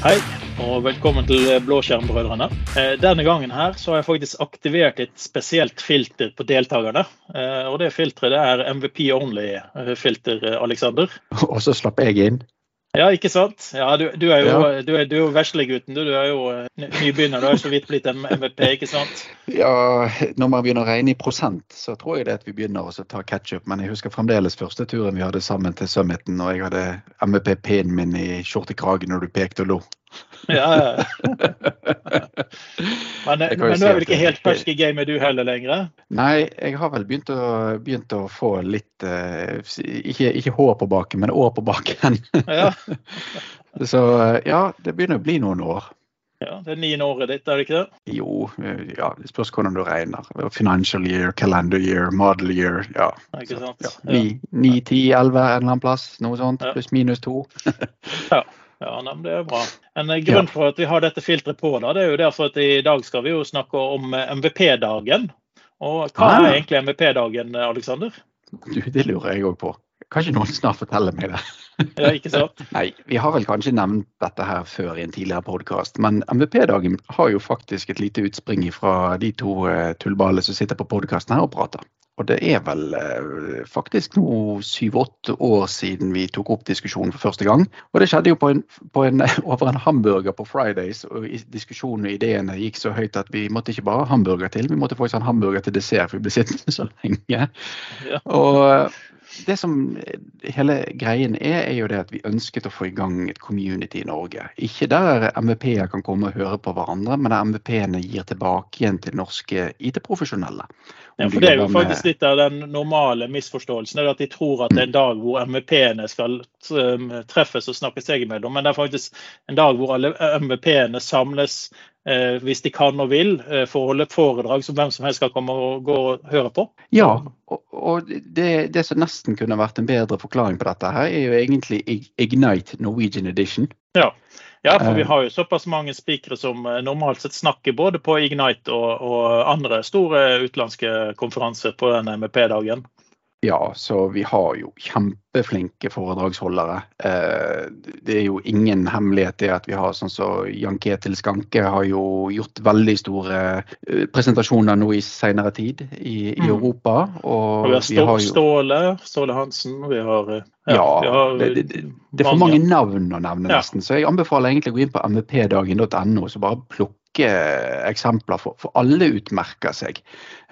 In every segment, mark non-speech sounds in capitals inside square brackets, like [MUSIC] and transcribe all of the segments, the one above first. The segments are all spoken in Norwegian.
Hei, og velkommen til Blåskjermbrødrene. Eh, Denne gangen her så har jeg faktisk aktivert et spesielt filter på deltakerne. Eh, Og det filteret det er MVP only-filter, Aleksander. [LAUGHS] Og så slapp jeg inn. Ja, ikke sant? Ja, du, du er jo, du er, du er jo veslegutten, du. Du er jo eh, nybegynner. Du har så vidt blitt MVP, ikke sant? Ja, når man begynner å regne i prosent, så tror jeg det at vi begynner å ta ketsjup. Men jeg husker fremdeles første turen vi hadde sammen til Summiten, og jeg hadde MVP-pinnen min i skjortekragen når du pekte og lo. Ja, ja. [LAUGHS] Men, men du er vel ikke helt fersk i gamet du heller lenger? Nei, jeg har vel begynt å, begynt å få litt eh, ikke, ikke hår på baken, men år på baken. Ja. [LAUGHS] så eh, ja, det begynner å bli noen år. ja det er niende året ditt, er det ikke det? Jo, eh, ja, det spørs hvordan du regner. Financial year, calendar year, model year. Ja. Ikke sant? Ni, 9, 9, 10, 11 en eller annen plass. Noe sånt. Pluss minus to. [LAUGHS] Ja, nei, men det er bra. En grunn grunn for at vi har dette filteret på, da, det er jo derfor at i dag skal vi jo snakke om eh, MVP-dagen. Og hva Ah. er egentlig MVP-dagen, Aleksander? Det lurer jeg òg på. Kan ikke noen snart fortelle meg det? Ja, ikke sant? [LAUGHS] Nei, vi har vel kanskje nevnt dette her før i en tidligere podkast, men MVP-dagen har jo faktisk et lite utspring fra de to tullballene som sitter på podkasten her og prater. Og det er vel eh, faktisk nå syv-åtte år siden vi tok opp diskusjonen for første gang. Og det skjedde jo på en, på en, [LAUGHS] over en hamburger på Fridays, og diskusjonen og ideene gikk så høyt at vi måtte ikke bare ha hamburger til, vi måtte få en hamburger til dessert, for vi ble sittende så lenge. Ja. Og det som hele greien er, er jo det at vi ønsket å få i gang et community i Norge. Ikke der MVP-er kan komme og høre på hverandre, men der MVP-ene gir tilbake igjen til norske IT-profesjonelle. Ja, for Det er jo faktisk litt av den normale misforståelsen. at De tror at det er en dag hvor MVP-ene skal um, treffes og snakke seg imellom. Men det er faktisk en dag hvor alle MVP-ene samles eh, hvis de kan og vil, eh, for å holde foredrag som hvem som helst skal komme og gå og høre på. Ja, og, og det, det som nesten kunne vært en bedre forklaring på dette, her er jo egentlig Ignite Norwegian Edition. Ja. Ja, for vi Eh. har jo såpass mange spikere som eh, normalt sett snakker både på Ignite og, og andre store utenlandske konferanser på den MP-dagen. Ja, så vi har jo kjempeflinke foredragsholdere. Eh, det er jo ingen hemmelighet det at vi har sånn som Jan Ketil Skanke har jo gjort veldig store eh, presentasjoner nå i senere tid i, i Mm. Europa. Og Og vi har vi har jo Ståle, Ståle Hansen, vi har ja, Ja, har, det, det, det, er for mange navn å nevne, Ja. nesten. Så jeg anbefaler egentlig å gå inn på mvpdagen.no og bare plukke eksempler, for, for alle utmerker seg.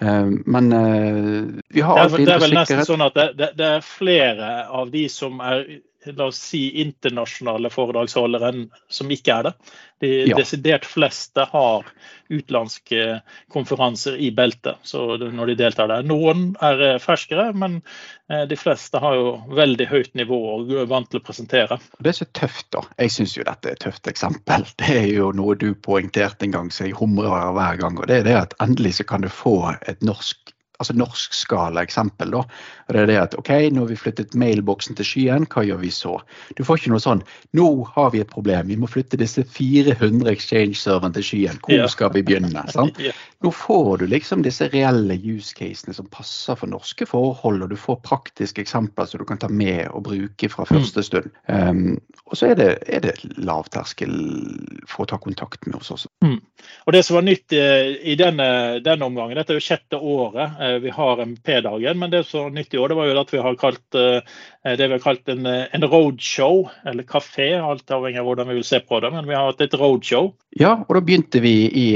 Eh, Men eh, vi har Det er, det er vel nesten sånn at det, det, det er flere av de som er la oss si internasjonale foredragsholdere enn som ikke er det. De Ja. desidert fleste har utenlandske konferanser i beltet så når de deltar der. Noen er eh, ferskere, men eh, de fleste har jo veldig høyt nivå og er vant til å presentere. Det er så tøft, da. Jeg syns jo dette er et tøft eksempel. [LAUGHS] Det er jo noe du poengterte en gang, så jeg humrer hver gang. Og det er det at endelig så kan du få et norsk altså norskskala eksempel. da. Og det er det at OK, nå har vi flyttet mailboksen til skyen, hva gjør vi så? Du får ikke noe sånn Nå har vi et problem, vi må flytte disse 400 exchange-serverne til skyen. Hvor yeah. skal vi begynne? sant? [LAUGHS] yeah. Nå får du liksom disse reelle use casene som passer for norske forhold, og du får praktiske eksempler som du kan ta med og bruke fra første stund. Um, og så er det, er det lavterskel for å ta kontakt med oss også. Og Det som var nytt eh, i denne, denne omgangen, dette er jo sjette året vi har MP-dagen, men det som er nytt i år, det var jo at vi har kalt eh, det vi har kalt en, eh, en roadshow, eller kafé, alt avhengig av hvordan vi vil se på det. Men vi har hatt et roadshow. Ja, og da begynte vi i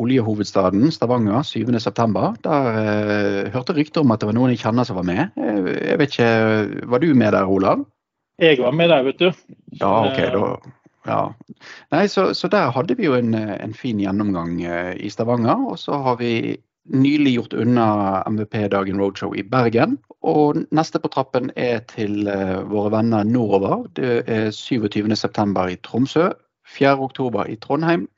oljehovedstaden Stavanger 7.9. Der uh, hørte rykter om at det var noen jeg kjenner som var med. Eh, jeg vet ikke, Var du med der, Olav? Jeg var med der, vet du. Ja, OK, Eh, da ja. Nei, så, så der hadde vi jo en, eh, en fin gjennomgang eh, i Stavanger. Og så har vi nylig gjort unna MVP-dagen roadshow i Bergen. Og neste på trappen er til eh, våre venner nordover. Det er 27.9. i Tromsø, 4.10 i Trondheim,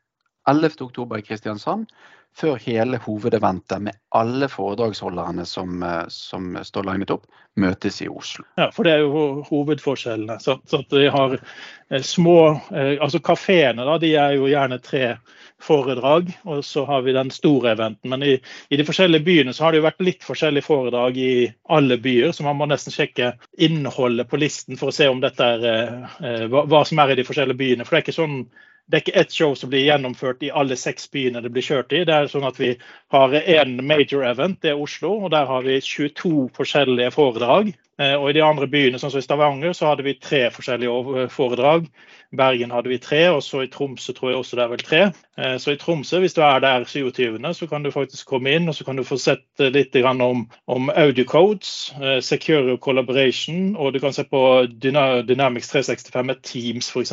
11.10 i Kristiansand før hele hovedeventet med alle foredragsholderne som, eh, som, står linet opp, møtes i Oslo. Ja, for det er jo hovedforskjellene. Så, så de har eh, små eh, Altså kafeene, da, de er jo gjerne tre foredrag, og så har vi den store eventen. Men i, i, de forskjellige byene så har det jo vært litt forskjellige foredrag i alle byer, så man må nesten sjekke innholdet på listen for å se om dette er hva, hva, som er i de forskjellige byene. For det er ikke sånn det er ikke ett show som blir gjennomført i alle seks byene det blir kjørt i. Det er sånn at Vi har én major event, det er Oslo. og Der har vi 22 forskjellige foredrag. Eh, og I de andre byene, sånn som i Stavanger, så hadde vi tre forskjellige foredrag. Bergen hadde vi tre, og så i Tromsø tror jeg også det er vel tre. Eh, så i Tromsø, hvis du er der 27., så kan du faktisk komme inn og så kan du få sett litt om, om audio eh, secure collaboration, og du kan se på Dynamics 365 med Teams f.eks.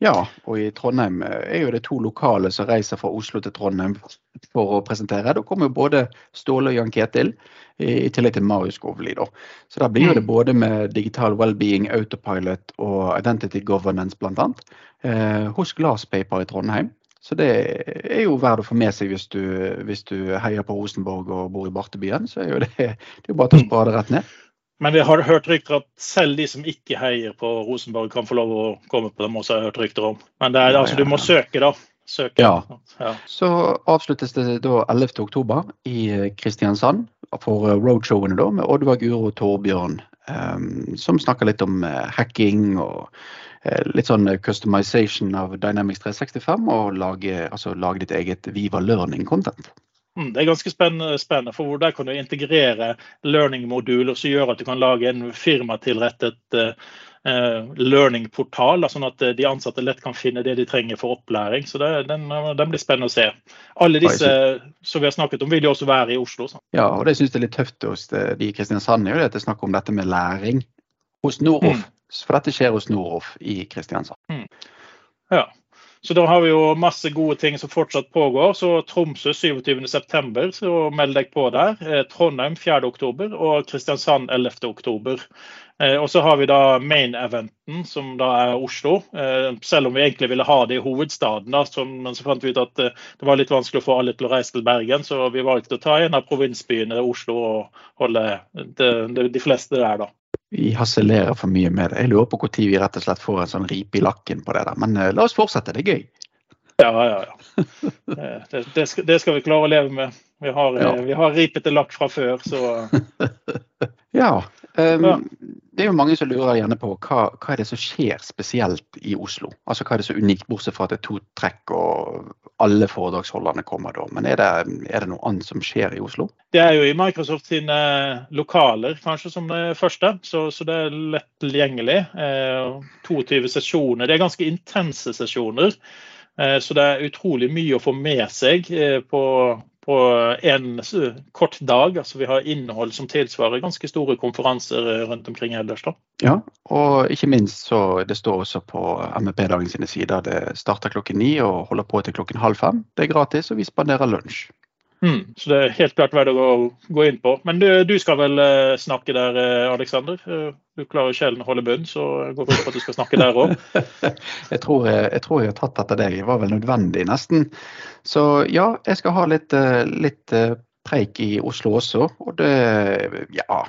Ja, og i Trondheim eh, er jo det to lokale som reiser fra Oslo til Trondheim for å presentere. Da kommer jo både Ståle og Jan Ketil i tillegg til Marius Skovli. Så da blir det mm. både med digital well-being, autopilot og identity governance bl.a. Eh, hos Glasspaper i Trondheim. Så det er jo verdt å få med seg hvis du, hvis du heier på Rosenborg og bor i Bartebyen. Så er jo det, det er jo bare til å spare rett ned. Men vi har hørt rykter at selv de som ikke heier på Rosenborg, kan få lov å komme på dem også, har jeg hørt rykter om. Men er, altså, du må søke, da. Søke. Ja. ja. Så avsluttes det da 11.10 i Kristiansand for eh, roadshowene da, med Oddvar Guro og Torbjørn, um, som snakker litt om uh, hacking og uh, litt sånn customization av Dynamics 365, og lage, altså, lage ditt eget Viva Learning-content. Mm, det er ganske spennende, spennende, for der kan du integrere learning-moduler som gjør at du kan lage en firmatilrettet uh, Eh, learning-portal, sånn at eh, de ansatte lett kan finne det de trenger for opplæring. Så det, den, den, blir spennende å se. Alle disse som vi har snakket om, vil jo også være i Oslo. Så. Ja, og det syns jeg er litt tøft hos de i Kristiansand, er jo det snakk om dette med læring hos Noroff. Mm. For dette skjer hos Noroff i Kristiansand. Mm. Ja. Så da har vi jo masse gode ting som fortsatt pågår. Så Tromsø 27.9, så meld deg på der. Eh, Trondheim 4.10 og Kristiansand 11.10. Eh, og så har vi da main-eventen, som da er Oslo. Eh, selv om vi egentlig ville ha det i hovedstaden, da, men så fant vi ut at eh, det var litt vanskelig å få alle til å reise til Bergen, så vi valgte å ta en av provinsbyene, Oslo, og holde de, de, de fleste der, da. Vi harselerer for mye med det. Jeg lurer på når vi rett og slett får en sånn ripe i lakken på det der. Men la oss fortsette, det er gøy. Ja, ja, ja. Det, det, skal, det skal, vi klare å leve med. Vi har, ja. vi har ripete lakk fra før, så [LAUGHS] Ja. Um, det er jo mange som lurer gjerne på hva, hva, er det som skjer spesielt i Oslo? Altså Hva er det så unikt, bortsett fra at det er to trekk og alle foredragsholderne kommer da. Men er det, er det, noe annet som skjer i Oslo? Det er jo i Microsoft sine lokaler kanskje som det første, så, så det er lett tilgjengelig. Eh, 22 sesjoner. Det er ganske intense sesjoner. Eh, så det er utrolig mye å få med seg eh, på, på en kort dag. altså Vi har innhold som tilsvarer ganske store konferanser eh, rundt omkring ellers. da. Ja, og ikke minst så det står også på MEP-dagen sine sider. Det starter klokken ni og holder på til klokken halv fem. Det er gratis, og vi spanderer lunsj. Mm, så det er helt klart verdt å gå, inn på. Men du, du skal vel uh, snakke der, uh, Aleksander? Uh, du klarer sjelden å holde bunn, så jeg går ut på at du skal snakke der òg. [LAUGHS] jeg, jeg, tror jeg har tatt etter deg. Det var vel nødvendig, nesten. Så ja, jeg skal ha litt, litt preik i Oslo også. Og det, ja,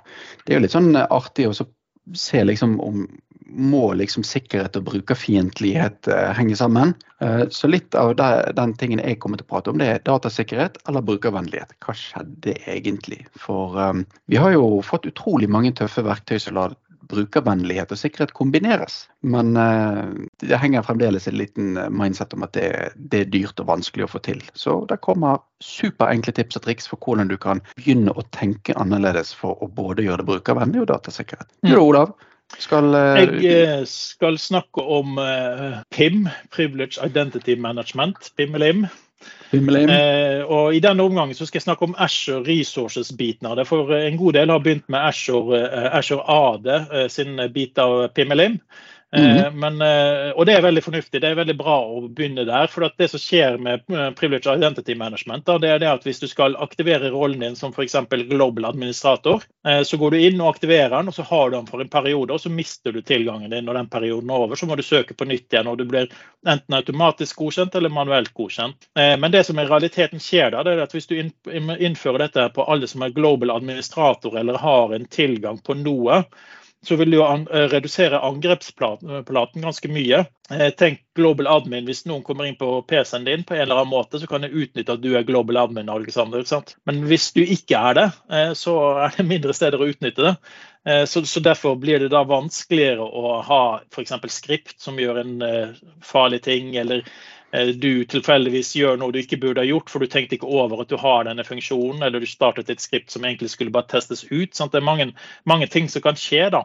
det er jo litt sånn artig å se liksom om må liksom sikkerhet og brukerfiendtlighet uh, henge sammen. Uh, så litt av det, den tingen jeg kommer til å prate om, det er datasikkerhet eller brukervennlighet. Hva skjedde egentlig? For um, vi har jo fått utrolig mange tøffe verktøy som lar brukervennlighet og sikkerhet kombineres. Men uh, det henger fremdeles en liten mindset om at det, det, er dyrt og vanskelig å få til. Så det kommer superenkle tips og triks for hvordan du kan begynne å tenke annerledes for å både gjøre det brukervennlig og datasikkerhet. Du. Olav? Skal, uh, jeg skal snakke om uh, PIM, Privilege Identity Management, PIM-LIM. Uh, og I denne omgangen så skal jeg snakke om Asher Resources-biten av det. For en god del har begynt med Asher, Asher AD sin bit av PIM-LIM. Mm. Men, og det er veldig fornuftig. Det er veldig bra å begynne der. For det som skjer med Privilege Identity Management, det er det at hvis du skal aktivere rollen din som f.eks. global administrator, så går du inn og aktiverer den, og så har du den for en periode, og så mister du tilgangen din når den perioden er over. Så må du søke på nytt igjen, og du blir enten automatisk godkjent eller manuelt godkjent. Men det som i realiteten skjer da, det er at hvis du innfører dette på alle som er global administrator eller har en tilgang på noe, så vil du jo eh, redusere angrepsplaten ganske mye. Eh, tenk Global Admin. Hvis noen kommer inn på PC-en din, på en eller annen måte, så kan det utnytte at du er Global Admin. Alexander, Men hvis du ikke er det, eh, så er det mindre steder å utnytte det. Så, så Derfor blir det da vanskeligere å ha f.eks. skript som gjør en farlig ting, eller Eh, du tilfeldigvis gjør noe du ikke burde ha gjort, for du tenkte ikke over at du har denne funksjonen, eller du startet et skript som egentlig skulle bare testes ut. Sant? Det er mange, mange, ting som kan skje da.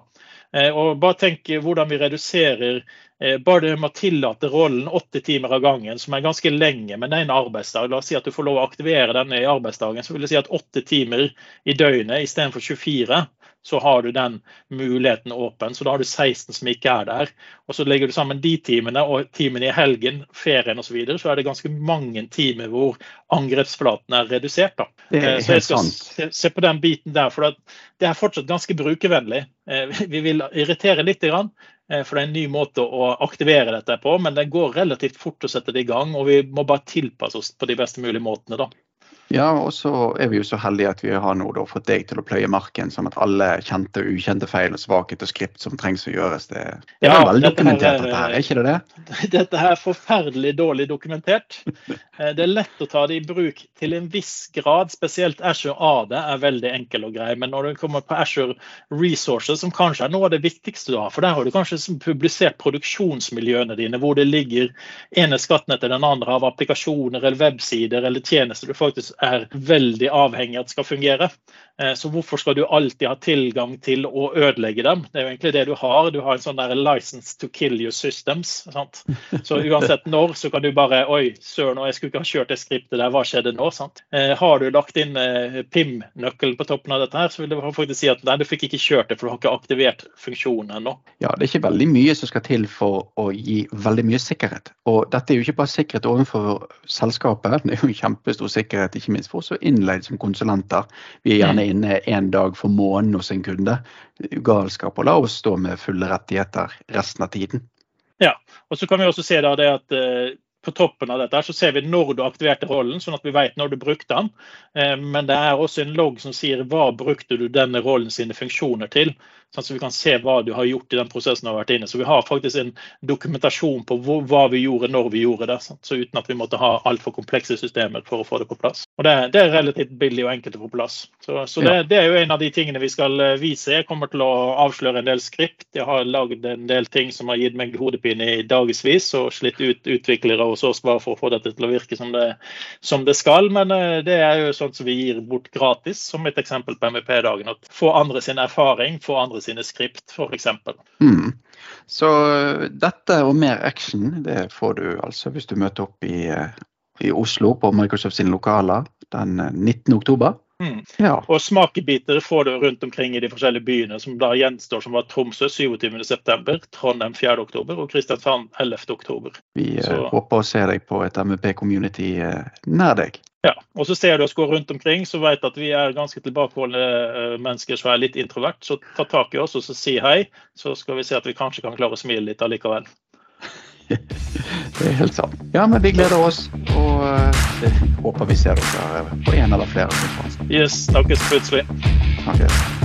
Eh, og bare tenk hvordan vi reduserer eh, bare det med å tillate rollen åtte timer av gangen, som er ganske lenge, men det er en arbeidsdag. La oss si at du får lov å aktivere denne i arbeidsdagen, så vil det si at åtte timer i døgnet istedenfor 24 så har du den muligheten åpen. Så da har du 16 som ikke er der. Og så legger du sammen de timene og timene i helgen, ferien osv., så, videre, så er det ganske mange timer hvor angrepsflaten er redusert. Da. Det er eh, så jeg skal se, se, på den biten der, for det er fortsatt ganske brukervennlig. Eh, vi vil irritere litt, eh, for det er en ny måte å aktivere dette på, men det går relativt fort å sette det i gang. Og vi må bare tilpasse oss på de beste mulige måtene. da. Ja, og så er vi jo så heldige at vi har nå fått deg til å pløye marken, sånn at alle kjente og ukjente feil og svakhet og skript som trengs å gjøres, det, det er ja, vel dokumentert, dette her, er ikke det det? [LAUGHS] Dette her er forferdelig dårlig dokumentert. [LAUGHS] Eh, det er lett å ta det i bruk til en viss grad, spesielt Ashore AD er veldig enkel og grei. Men når du kommer på Ashore Resources, som kanskje er noe av det viktigste du har, for der har du kanskje publisert produksjonsmiljøene dine, hvor det ligger ene skatten etter den andre av applikasjoner eller websider eller tjenester du faktisk er veldig avhengig av at skal fungere. Eh, så hvorfor skal du alltid ha tilgang til å ødelegge dem? Det er jo egentlig det du har. Du har en sånn der 'license to kill your systems'. Sant? Så uansett når, så kan du bare Oi, søren, jeg skulle ikke ha kjørt det skriptet der, hva skjedde nå? Sant? Eh, har du lagt inn eh, PIM-nøkkelen på toppen av dette her, så vil det faktisk si at nei, du fikk ikke kjørt det, for du har ikke aktivert funksjonen ennå. Ja, det er ikke veldig mye som skal til for å gi veldig mye sikkerhet. Og dette er jo ikke bare sikkerhet overfor selskapet, det er jo kjempestor sikkerhet ikke minst for oss innleid som konsulenter. Vi er gjerne mm. inne en dag for måneden hos en kunde. Galskap å la oss stå med fulle rettigheter resten av tiden. Ja, og så kan vi også se da det at eh, på toppen av dette så ser vi når du aktiverte rollen, sånn at vi vet når du brukte den. Eh, men det er også en logg som sier hva brukte du denne rollen sine funksjoner til. Sånn så vi kan se hva du har gjort i den prosessen du har vært inne. Så vi har faktisk en dokumentasjon på hva vi gjorde når vi gjorde det. Sånn. Så uten at vi måtte ha altfor komplekse systemer for å få det på plass. Og det, det er relativt billig og enkelt å få på plass. Så, så det, det, er jo en av de tingene vi skal eh, vise. Jeg kommer til å avsløre en del skript. Jeg har lagd en del ting som har gitt meg hodepine i dagevis og slitt ut utviklere hos oss bare for å få dette til å virke som det, som det skal. Men eh, det er jo sånt som vi gir bort gratis, som et eksempel på MVP-dagen. Få andre sin erfaring, få andre sine skript, f.eks. Mm. Så dette og mer action det får du altså hvis du møter opp i, i Oslo på Microsoft sine lokaler den 19. oktober. Mm. Ja. Og smakebiter får du rundt omkring i de forskjellige byene, som da gjenstår som var Tromsø 27.9., Trondheim 4.10 og Kristiansand 11.10. Vi Så. håper å se deg på et MVP-community uh, eh, nær deg. Ja, og så ser du oss gå rundt omkring, så vet at vi er ganske tilbakeholdne eh, mennesker som er litt introvert. Så ta tak i oss og så si hei, så skal vi se at vi kanskje kan klare å smile litt allikevel. [LAUGHS] Det er helt sant. Ja, men vi gleder oss, og uh, håper vi ser dere på en eller flere konferanser. Yes, snakkes plutselig. Okay.